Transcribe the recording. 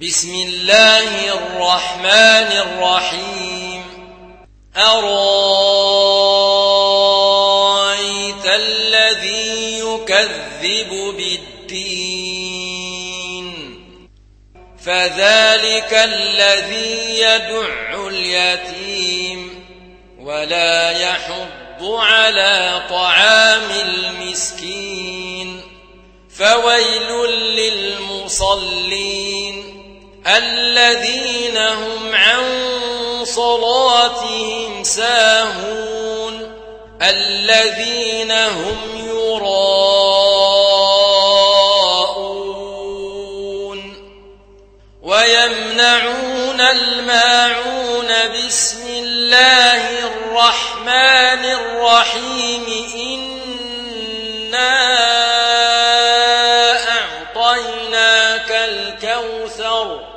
بسم الله الرحمن الرحيم. أرأيت الذي يكذب بالدين؟ فذلك الذي يدع اليتيم ولا يحض على طعام المسكين. فويل للمصلين. الذين هم عن صلاتهم ساهون الذين هم يراءون ويمنعون الماعون بسم الله الرحمن الرحيم إنا أعطيناك الكوثر